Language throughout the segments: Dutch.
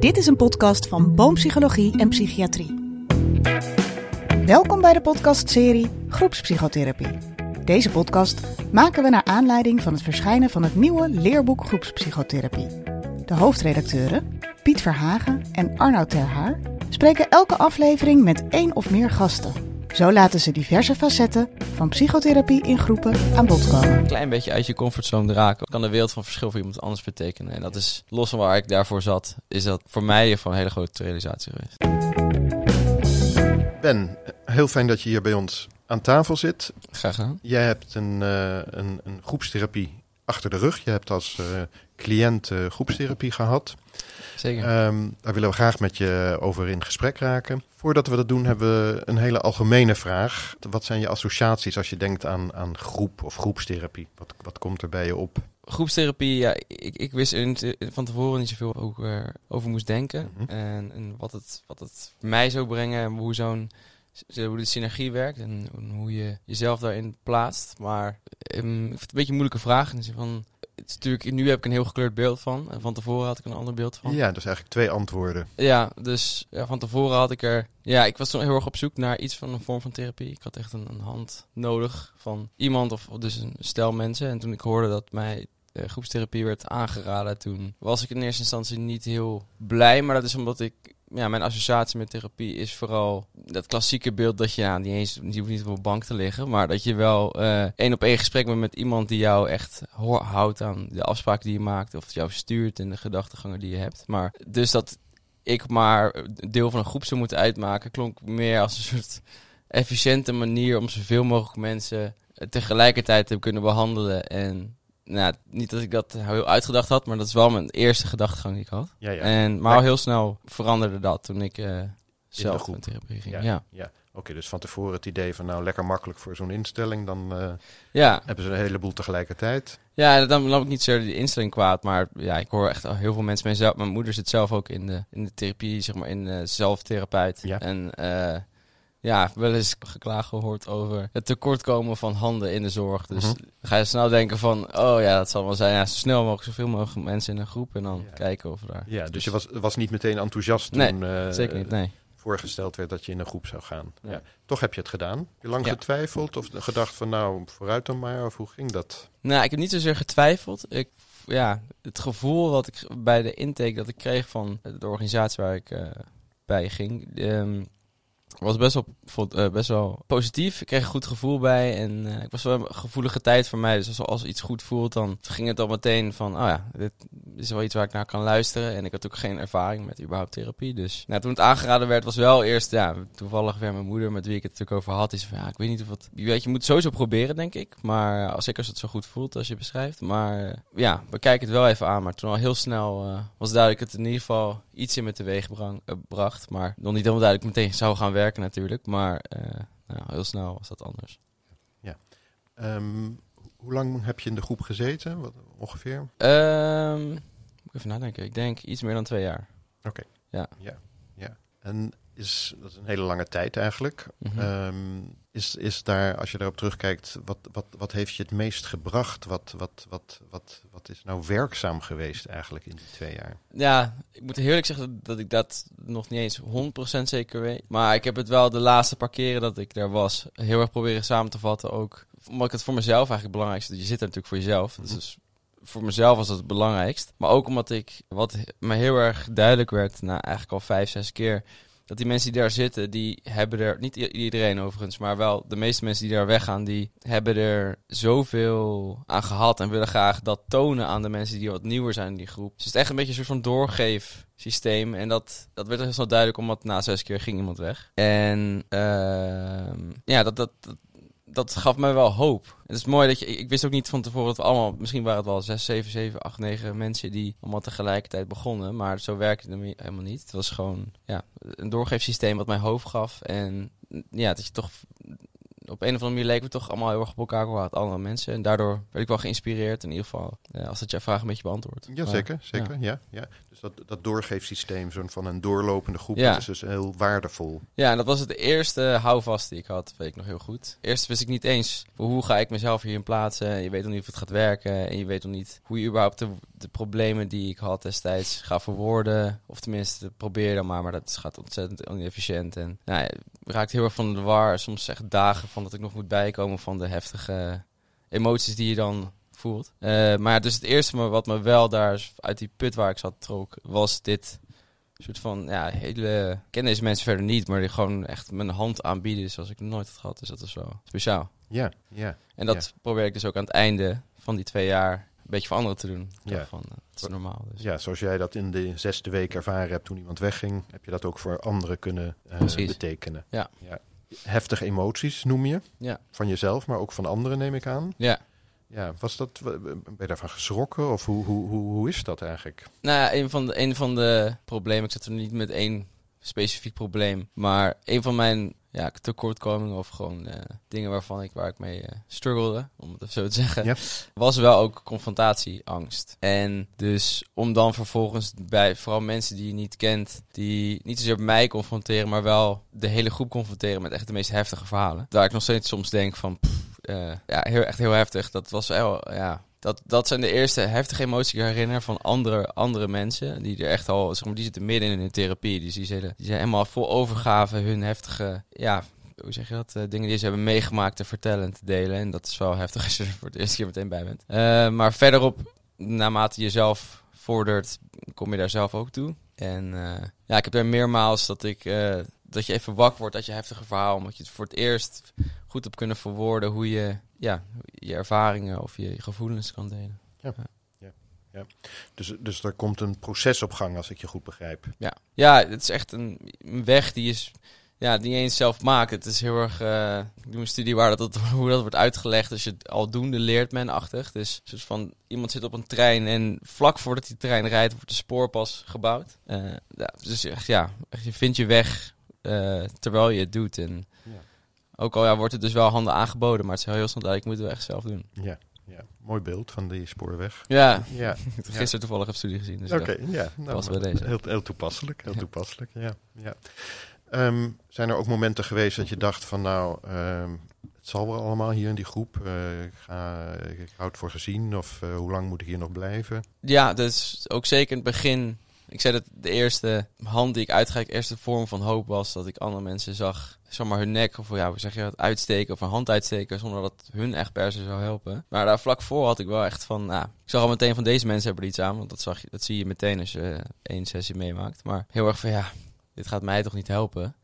Dit is een podcast van Boompsychologie en Psychiatrie. Welkom bij de podcastserie Groepspsychotherapie. Deze podcast maken we naar aanleiding van het verschijnen van het nieuwe leerboek Groepspsychotherapie. De hoofdredacteuren, Piet Verhagen en Arnoud Terhaar, spreken elke aflevering met één of meer gasten. Zo laten ze diverse facetten van psychotherapie in groepen aan bod komen. Een klein beetje uit je comfortzone raken kan de wereld van verschil voor iemand anders betekenen. En dat is, los van waar ik daarvoor zat, is dat voor mij van een hele grote realisatie geweest. Ben, heel fijn dat je hier bij ons aan tafel zit. Graag gedaan. Jij hebt een, uh, een, een, groepstherapie achter de rug. Je hebt als uh, cliënt uh, groepstherapie gehad. Zeker. Um, daar willen we graag met je over in gesprek raken. Voordat we dat doen, hebben we een hele algemene vraag. Wat zijn je associaties als je denkt aan, aan groep of groepstherapie? Wat, wat komt er bij je op? Groepstherapie, ja, ik, ik wist er van tevoren niet zoveel over, over moest denken. Mhm. En, en wat, het, wat het mij zou brengen en hoe zo'n hoe de synergie werkt en hoe je jezelf daarin plaatst. Maar um, ik vind het een beetje een moeilijke vraag. In de zin van, het is natuurlijk, nu heb ik een heel gekleurd beeld van. En van tevoren had ik een ander beeld van. Ja, dus eigenlijk twee antwoorden. Ja, dus ja, van tevoren had ik er... Ja, ik was toen heel erg op zoek naar iets van een vorm van therapie. Ik had echt een, een hand nodig van iemand of dus een stel mensen. En toen ik hoorde dat mij uh, groepstherapie werd aangeraden, toen was ik in eerste instantie niet heel blij. Maar dat is omdat ik ja, mijn associatie met therapie is vooral dat klassieke beeld dat je ja, niet eens je hoeft niet op een bank te liggen, maar dat je wel uh, één op één gesprek bent met iemand die jou echt houdt aan de afspraken die je maakt of jou stuurt in de gedachtegangen die je hebt. Maar dus dat ik maar deel van een groep zou moeten uitmaken, klonk meer als een soort efficiënte manier om zoveel mogelijk mensen tegelijkertijd te kunnen behandelen en nou, niet dat ik dat heel uitgedacht had, maar dat is wel mijn eerste gedachtegang die ik had. Ja, ja. En, maar al heel snel veranderde dat toen ik uh, zelf in therapie ging. Ja, Ja, ja. Oké, dus van tevoren het idee van nou lekker makkelijk voor zo'n instelling, dan uh, ja. hebben ze een heleboel tegelijkertijd. ja dan nam ik niet zo die instelling kwaad, maar ja, ik hoor echt al heel veel mensen. Mijn, zelf, mijn moeder zit zelf ook in de, in de therapie, zeg maar in uh, zelftherapeut. Ja. En uh, ja, wel eens geklaagd gehoord over het tekortkomen van handen in de zorg. Dus Mhm. ga je snel denken van, oh ja, dat zal wel zijn. Ja, zo snel mogelijk, zoveel mogelijk mensen in een groep en dan Ja. kijken of daar... Ja, dus je was, was niet meteen enthousiast Nee, toen eh, Zeker niet, nee. voorgesteld werd dat je in een groep zou gaan. Ja. Ja. Toch heb je het gedaan. Heb je lang getwijfeld of gedacht van nou vooruit dan maar? Of hoe ging dat? Nou, ik heb niet zozeer getwijfeld. Ik, ja, het gevoel wat ik bij de intake dat ik kreeg van de organisatie waar ik eh, bij ging, ehm, was best wel, eh, best wel positief. Ik kreeg een goed gevoel bij en eh, ik was wel een gevoelige tijd voor mij. Dus als, als iets goed voelt, dan ging het al meteen van, oh ja, dit is wel iets waar ik naar kan luisteren. En ik had ook geen ervaring met überhaupt therapie. Dus nou, toen het aangeraden werd, was wel eerst, ja, toevallig weer mijn moeder met wie ik het natuurlijk over had. Die zei van, ja, ik weet niet of het, je weet, je moet het sowieso proberen, denk ik. Maar als ik als het zo goed voelt als je beschrijft. Maar eh, ja, we kijken het wel even aan. Maar toen al heel snel eh, was duidelijk het in ieder geval iets in me teweeg bracht. Maar nog niet helemaal duidelijk meteen zou gaan werken natuurlijk. Maar eh, nou, heel snel was dat anders. Ehm, hoe lang heb je in de groep gezeten? Wat, ongeveer? Moet ik even nadenken. Ik denk iets meer dan twee jaar. En is, dat is een hele lange tijd eigenlijk. Mhm. Ehm, is, is daar, als je daarop terugkijkt, wat, wat, wat heeft je het meest gebracht? Wat, wat, wat, wat, wat is nou werkzaam geweest eigenlijk in die twee jaar? Ja, ik moet eerlijk zeggen dat ik dat nog niet eens 100% zeker weet. Maar ik heb het wel de laatste paar keren dat ik daar was heel erg proberen samen te vatten. Ook omdat ik het voor mezelf eigenlijk het belangrijkste. Je zit er natuurlijk voor jezelf. Dus, dus voor mezelf was het het belangrijkst. Maar ook omdat ik, wat me heel erg duidelijk werd, na eigenlijk al vijf, zes keer. Dat die mensen die daar zitten, die hebben er, niet iedereen overigens, maar wel de meeste mensen die daar weggaan, die hebben er zoveel aan gehad en willen graag dat tonen aan de mensen die wat nieuwer zijn in die groep. Dus het is echt een beetje een soort van doorgeefsysteem. En dat, dat werd heel snel duidelijk, omdat na zes keer ging iemand weg. En ehm, ja, dat, dat, dat gaf mij wel hoop. Het is mooi dat je, ik wist ook niet van tevoren dat we allemaal, misschien waren het wel 6, 7, 7, 8, 9 mensen die allemaal tegelijkertijd begonnen. Maar zo werkte het helemaal niet. Het was gewoon ja, een doorgeefsysteem wat mij hoop gaf. En ja, dat je toch op een of andere manier leken we toch allemaal heel erg op elkaar gehoord, andere mensen. En daardoor werd ik wel geïnspireerd, in ieder geval. eh, als dat jouw vraag een beetje beantwoordt. Ja, Maar, zeker. zeker ja. Ja, Dus dat, dat doorgeefsysteem zo'n van een doorlopende groep Ja. is dus heel waardevol. Ja, en dat was het eerste houvast die ik had, weet ik nog heel goed. Eerst wist ik niet eens hoe ga ik mezelf hierin plaatsen. Je weet nog niet of het gaat werken en je weet nog niet hoe je überhaupt de, de problemen die ik had destijds ga verwoorden. Of tenminste, probeer dan maar, maar dat gaat ontzettend inefficiënt. En nou ja, raakt heel erg van de war. Soms echt dagen van dat ik nog moet bijkomen van de heftige emoties die je dan voelt. Uh, maar dus het eerste wat me wel daar uit die put waar ik zat trok, was dit soort van, ja, hele... ken deze mensen verder niet, maar die gewoon echt mijn hand aanbieden zoals ik nooit had gehad. Dus dat is wel speciaal. Ja, ja. En dat probeer ik dus ook aan het einde van die twee jaar beetje voor anderen te doen. Ja. Van, uh, dat is normaal. Dus. Ja, zoals jij dat in de zesde week ervaren hebt toen iemand wegging, heb je dat ook voor anderen kunnen uh, betekenen. Ja. ja. Heftige emoties noem je. Ja. Van jezelf, maar ook van anderen neem ik aan. Ja. Ja, was dat, ben je daarvan geschrokken of hoe, hoe, hoe, hoe is dat eigenlijk? Nou ja, een van, de, een van de problemen, ik zit er niet met één specifiek probleem, maar een van mijn ja, tekortkomingen of gewoon uh, dingen waarvan ik, waar ik mee uh, struggelde, om het zo te zeggen, was wel ook confrontatieangst. En dus om dan vervolgens bij vooral mensen die je niet kent, die niet zozeer mij confronteren, maar wel de hele groep confronteren met echt de meest heftige verhalen. Waar ik nog steeds soms denk van, pff, uh, ja, heel, echt heel heftig. Dat was wel, ja, dat, dat zijn de eerste heftige emoties die ik herinner van andere, andere mensen. Die er echt al, zeg maar, die zitten midden in hun therapie. Dus die zijn, die zijn helemaal vol overgave hun heftige, ja, hoe zeg je dat? Uh, dingen die ze hebben meegemaakt te vertellen en te delen. En dat is wel heftig als je er voor het eerste keer meteen bij bent. Uh, maar verderop, naarmate je zelf vordert, kom je daar zelf ook toe. En uh, ja, ik heb er meermaals dat ik dat je even wakker wordt uit je heftige verhaal. Omdat je het voor het eerst goed hebt kunnen verwoorden hoe je ja, je ervaringen of je, gevoelens kan delen. Ja. ja. ja. Dus, dus er komt een proces op gang, als ik je goed begrijp. Ja, ja het is echt een, een weg die is ja, niet eens zelf maakt. Het is heel erg. Uh, ik doe een studie waar dat, hoe dat wordt uitgelegd. Dus je het aldoende leert men-achtig. Dus, dus van iemand zit op een trein en vlak voordat die trein rijdt, wordt de spoorpas gebouwd. Uh, ja, dus echt, ja, je vindt je weg uh, terwijl je het doet. En ja. ook al ja, wordt het dus wel handen aangeboden, maar het is heel snel dat ik moet het wel echt zelf doen. Ja, ja. mooi beeld van die spoorweg. Ja, ja. gisteren ja. toevallig heb studie gezien. Dus Oké, ja. Nou, was bij deze. Heel, heel toepasselijk, heel toepasselijk, ja. ja. Um, zijn er ook momenten geweest dat je dacht van nou, um, het zal wel allemaal hier in die groep. Uh, ik, ga, ik houd voor gezien of uh, hoe lang moet ik hier nog blijven? Ja, dus ook zeker in het begin ik zei dat de eerste hand die ik uitgreik, de eerste vorm van hoop was dat ik andere mensen zag, zeg maar hun nek of ja, hoe zeg je dat, uitsteken of een hand uitsteken zonder dat hun echt per se zou helpen. Maar daar vlak voor had ik wel echt van, nou, ik zag al meteen van deze mensen hebben er iets aan, want dat, zag je, dat zie je meteen als je één sessie meemaakt. Maar heel erg van, ja, dit gaat mij toch niet helpen.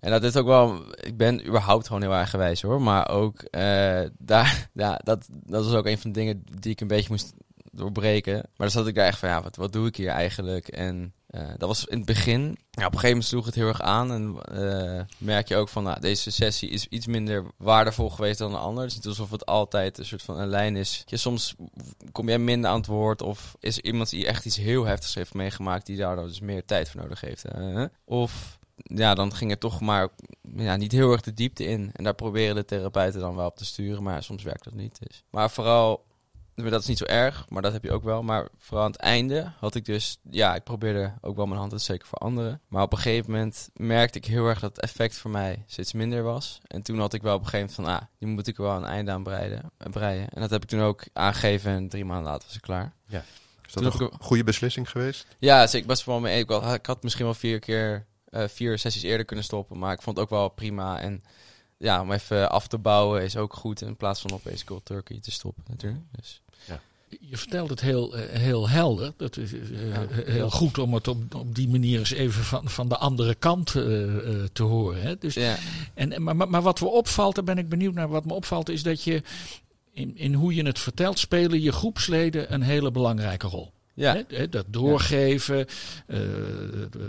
En dat is ook wel, ik ben überhaupt gewoon heel erg gewijs hoor, maar ook uh, daar, ja, dat, dat was ook een van de dingen die ik een beetje moest doorbreken. Maar dan zat ik daar echt van, ja, wat, wat doe ik hier eigenlijk? En uh, dat was in het begin. Op een gegeven moment sloeg het heel erg aan. En uh, merk je ook van, nou, deze sessie is iets minder waardevol geweest dan een ander. Het is alsof het altijd een soort van een lijn is. Je, soms kom jij minder aan het woord. Of is iemand die echt iets heel heftigs heeft meegemaakt, die daar dus meer tijd voor nodig heeft. Of ja, dan ging het toch maar ja, niet heel erg de diepte in. En daar proberen de therapeuten dan wel op te sturen. Maar soms werkt dat niet. Dus. Maar vooral dat is niet zo erg, maar dat heb je ook wel. Maar vooral aan het einde had ik dus, ja, ik probeerde ook wel mijn hand te steken voor anderen. Maar op een gegeven moment merkte ik heel erg dat het effect voor mij steeds minder was. En toen had ik wel op een gegeven moment van, ah, die moet ik wel een einde aan breiden, breien. En dat heb ik toen ook aangegeven en drie maanden later was ik klaar. Ja. Is dat een goede beslissing geweest? Ja, dus ik was wel mee. Ik, had, ik had misschien wel vier keer, uh, vier sessies eerder kunnen stoppen, maar ik vond het ook wel prima. En ja, om even af te bouwen is ook goed in plaats van opeens cold turkey te stoppen natuurlijk. Dus. Ja. Je vertelt het heel, heel helder. Dat is uh, ja, heel goed om het op, op die manier eens even van, van de andere kant uh, uh, te horen. Hè? Dus, ja. en, maar, maar, maar wat me opvalt, daar ben ik benieuwd naar. Wat me opvalt is dat je in, in hoe je het vertelt, spelen je groepsleden een hele belangrijke rol. Ja. He, dat doorgeven, uh,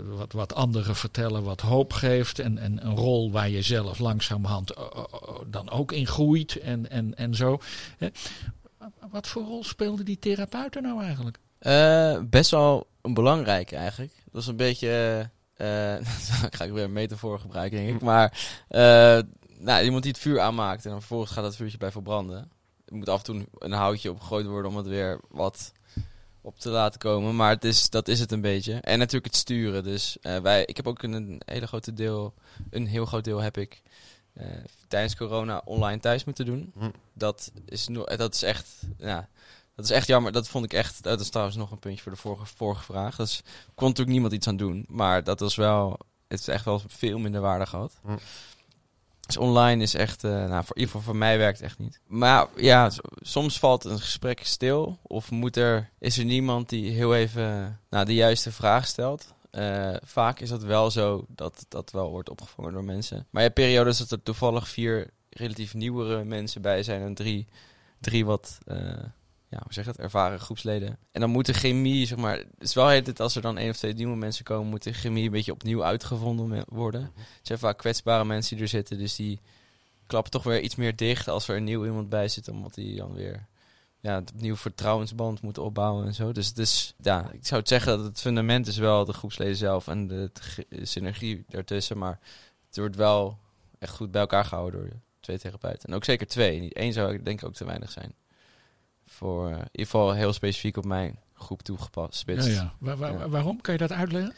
wat, wat anderen vertellen, wat hoop geeft. En, en een rol waar je zelf langzamerhand uh, dan ook in groeit en, en, en zo. He. Wat voor rol speelden die therapeuten nou eigenlijk? Uh, best wel een belangrijke eigenlijk. Dat is een beetje... ga ik weer een metafoor gebruiken, denk ik. Maar nou, iemand die het vuur aanmaakt en dan vervolgens gaat dat vuurtje bij verbranden. Er moet af en toe een houtje opgegooid worden om het weer wat op te laten komen. Maar het is, dat is het een beetje. En natuurlijk het sturen. Dus uh, wij, ik heb ook een, een hele grote deel, een heel groot deel heb ik uh, tijdens corona online thuis moeten doen. Hm. Dat, is no dat is echt, ja, Dat is echt jammer. Dat vond ik echt. Dat is trouwens nog een puntje voor de vorige, vorige vraag. Dus kon natuurlijk niemand iets aan doen. Maar dat was wel. Het is echt wel veel minder waarde gehad. Hm. Dus online is echt. eh, nou, voor in ieder geval voor mij werkt het echt niet. Maar ja, soms valt een gesprek stil. Of moet er, is er niemand die heel even nou, de juiste vraag stelt. Eh, vaak is dat wel zo dat dat wel wordt opgevangen door mensen. Maar je hebt periodes dat er toevallig vier relatief nieuwere mensen bij zijn en drie, drie wat, eh, ja, hoe zeg je dat, ervaren groepsleden. En dan moet de chemie, zeg maar, het is wel heet het als er dan één of twee nieuwe mensen komen, moet de chemie een beetje opnieuw uitgevonden worden. Het zijn vaak kwetsbare mensen die er zitten, dus die klappen toch weer iets meer dicht als er een nieuw iemand bij zit, omdat die dan weer ja, het opnieuw vertrouwensband moet opbouwen en zo. Dus het is, ja, ik zou het zeggen dat het fundament is wel de groepsleden zelf en de, de synergie daartussen, maar het wordt wel echt goed bij elkaar gehouden door twee therapeuten. En ook zeker twee. Niet één zou ik denk ik ook te weinig zijn. Voor eh, in ieder geval heel specifiek op mijn groep toegepast. Ja, ja. Waar- waar- Ja. Waarom? Kan je dat uitleggen?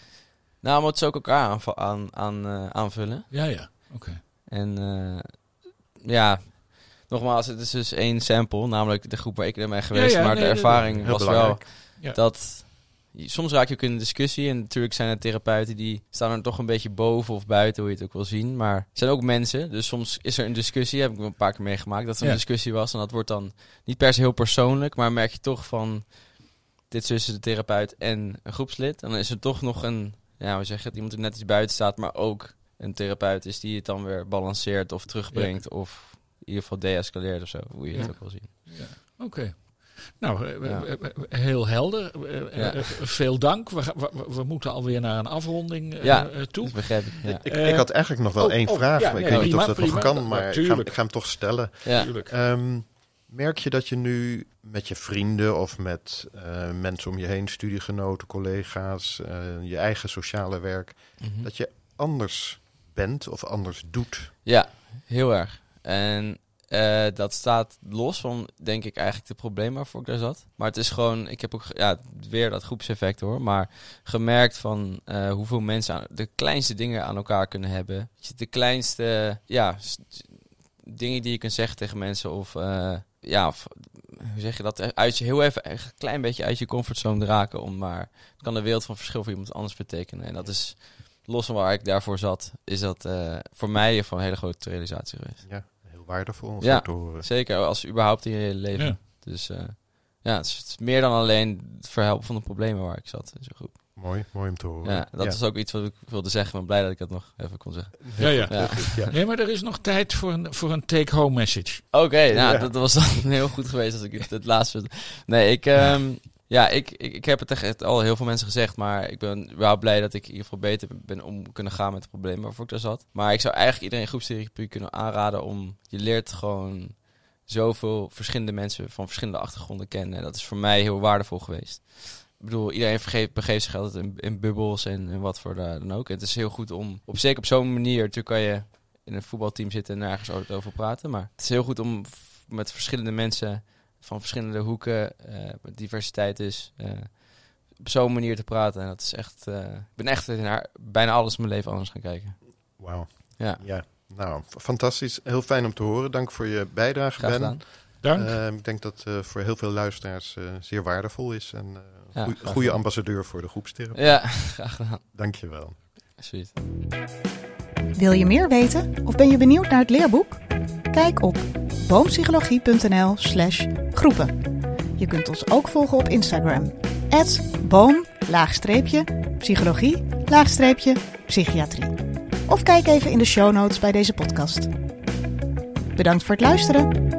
Nou, omdat ze ook elkaar aanva- aan, aan, eh, aanvullen. Ja, ja. Oké. En eh, ja, nogmaals, het is dus één sample, namelijk de groep waar ik ben geweest. Ja, ja, maar nee, de nee, ervaring was belangrijk. Ja. wel dat... Soms raak je ook in een discussie en natuurlijk zijn er therapeuten die staan er toch een beetje boven of buiten, hoe je het ook wil zien. Maar er zijn ook mensen, dus soms is er een discussie, heb ik een paar keer meegemaakt, dat er Ja. een discussie was. En dat wordt dan niet per se heel persoonlijk, maar merk je toch van, dit is tussen de therapeut en een groepslid. En dan is er toch nog een, ja, hoe zeg je het, iemand die net iets buiten staat, maar ook een therapeut is die het dan weer balanceert of terugbrengt of in ieder geval deescaleert of zo, hoe je het Ja. ook wil zien. Oké. Nou, eh, Ja. eh, eh, heel helder. Ja. veel dank. We, we, we moeten alweer naar een afronding Ja. toe. Dat begrijp ik, ja. Ik, ik had eigenlijk nog wel oh, één oh, vraag, ik nee, weet niet prima, of dat nog kan, maar ik ga, Natuurlijk. ik ga hem toch stellen. Ehm, merk je dat je nu met je vrienden of met eh, mensen om je heen, studiegenoten, collega's, eh, je eigen sociale werk, Mhm. dat je anders bent of anders doet? Ja, heel erg. En eh, dat staat los van, denk ik, eigenlijk de probleem waarvoor ik daar zat. Maar het is gewoon, ik heb ook, ja, weer dat groepseffect hoor. Maar gemerkt van eh, hoeveel mensen aan, de kleinste dingen aan elkaar kunnen hebben. De kleinste, ja, dingen die je kunt zeggen tegen mensen. Of, eh, ja, hoe zeg je dat? Uit je heel even, een klein beetje uit je comfortzone raken. Om maar, kan de wereld van verschil voor iemand anders betekenen. En dat is, los van waar ik daarvoor zat, is dat voor mij van een hele grote realisatie geweest. Ja, waardevol om Ja. zo te horen. Zeker, als überhaupt in je hele leven. Ja. Dus eh, ja, het is, het is meer dan alleen het verhelpen van de problemen waar ik zat in zo'n groep. Mooi, mooi om te horen. Ja, dat is ook iets wat ik wilde zeggen. Ik ben blij dat ik dat nog even kon zeggen. Ja, ja. Ja. Ja. Nee, maar er is nog tijd voor een, voor een take-home message. Oké, nou, Ja. dat was dan heel goed geweest als ik het, het laatste... Nee, ik... ehm, ja, ik, ik, ik heb het echt al heel veel mensen gezegd, maar ik ben wel blij dat ik in ieder geval beter ben om kunnen gaan met de problemen waarvoor ik daar zat. Maar ik zou eigenlijk iedereen groepstherapie kunnen aanraden om, je leert gewoon zoveel verschillende mensen van verschillende achtergronden kennen. En dat is voor mij heel waardevol geweest. Ik bedoel, iedereen vergeet, begeeft zich altijd in, in bubbels en, wat voor dan ook. En het is heel goed om, op zeker op zo'n manier, natuurlijk kan je in een voetbalteam zitten en nergens ooit over praten. Maar het is heel goed om met verschillende mensen van verschillende hoeken, eh, met diversiteit dus, eh, op zo'n manier te praten. En dat is echt, eh, ik ben echt naar bijna alles in mijn leven anders gaan kijken. Wauw. Ja, Ja, nou, fantastisch. Heel fijn om te horen. Dank voor je bijdrage, graag Ben. gedaan. Dank. Eh, ik denk dat het voor heel veel luisteraars eh, zeer waardevol is. En eh Ja, goede ambassadeur voor de groepstherapie. Ja, graag gedaan. Dank je wel. Sweet. Wil je meer weten of ben je benieuwd naar het leerboek? Kijk op boompsychologie.nl slash groepen. Je kunt ons ook volgen op Instagram. boom, laagstreepje, psychologie, laagstreepje, psychiatrie. Of kijk even in de show notes bij deze podcast. Bedankt voor het luisteren.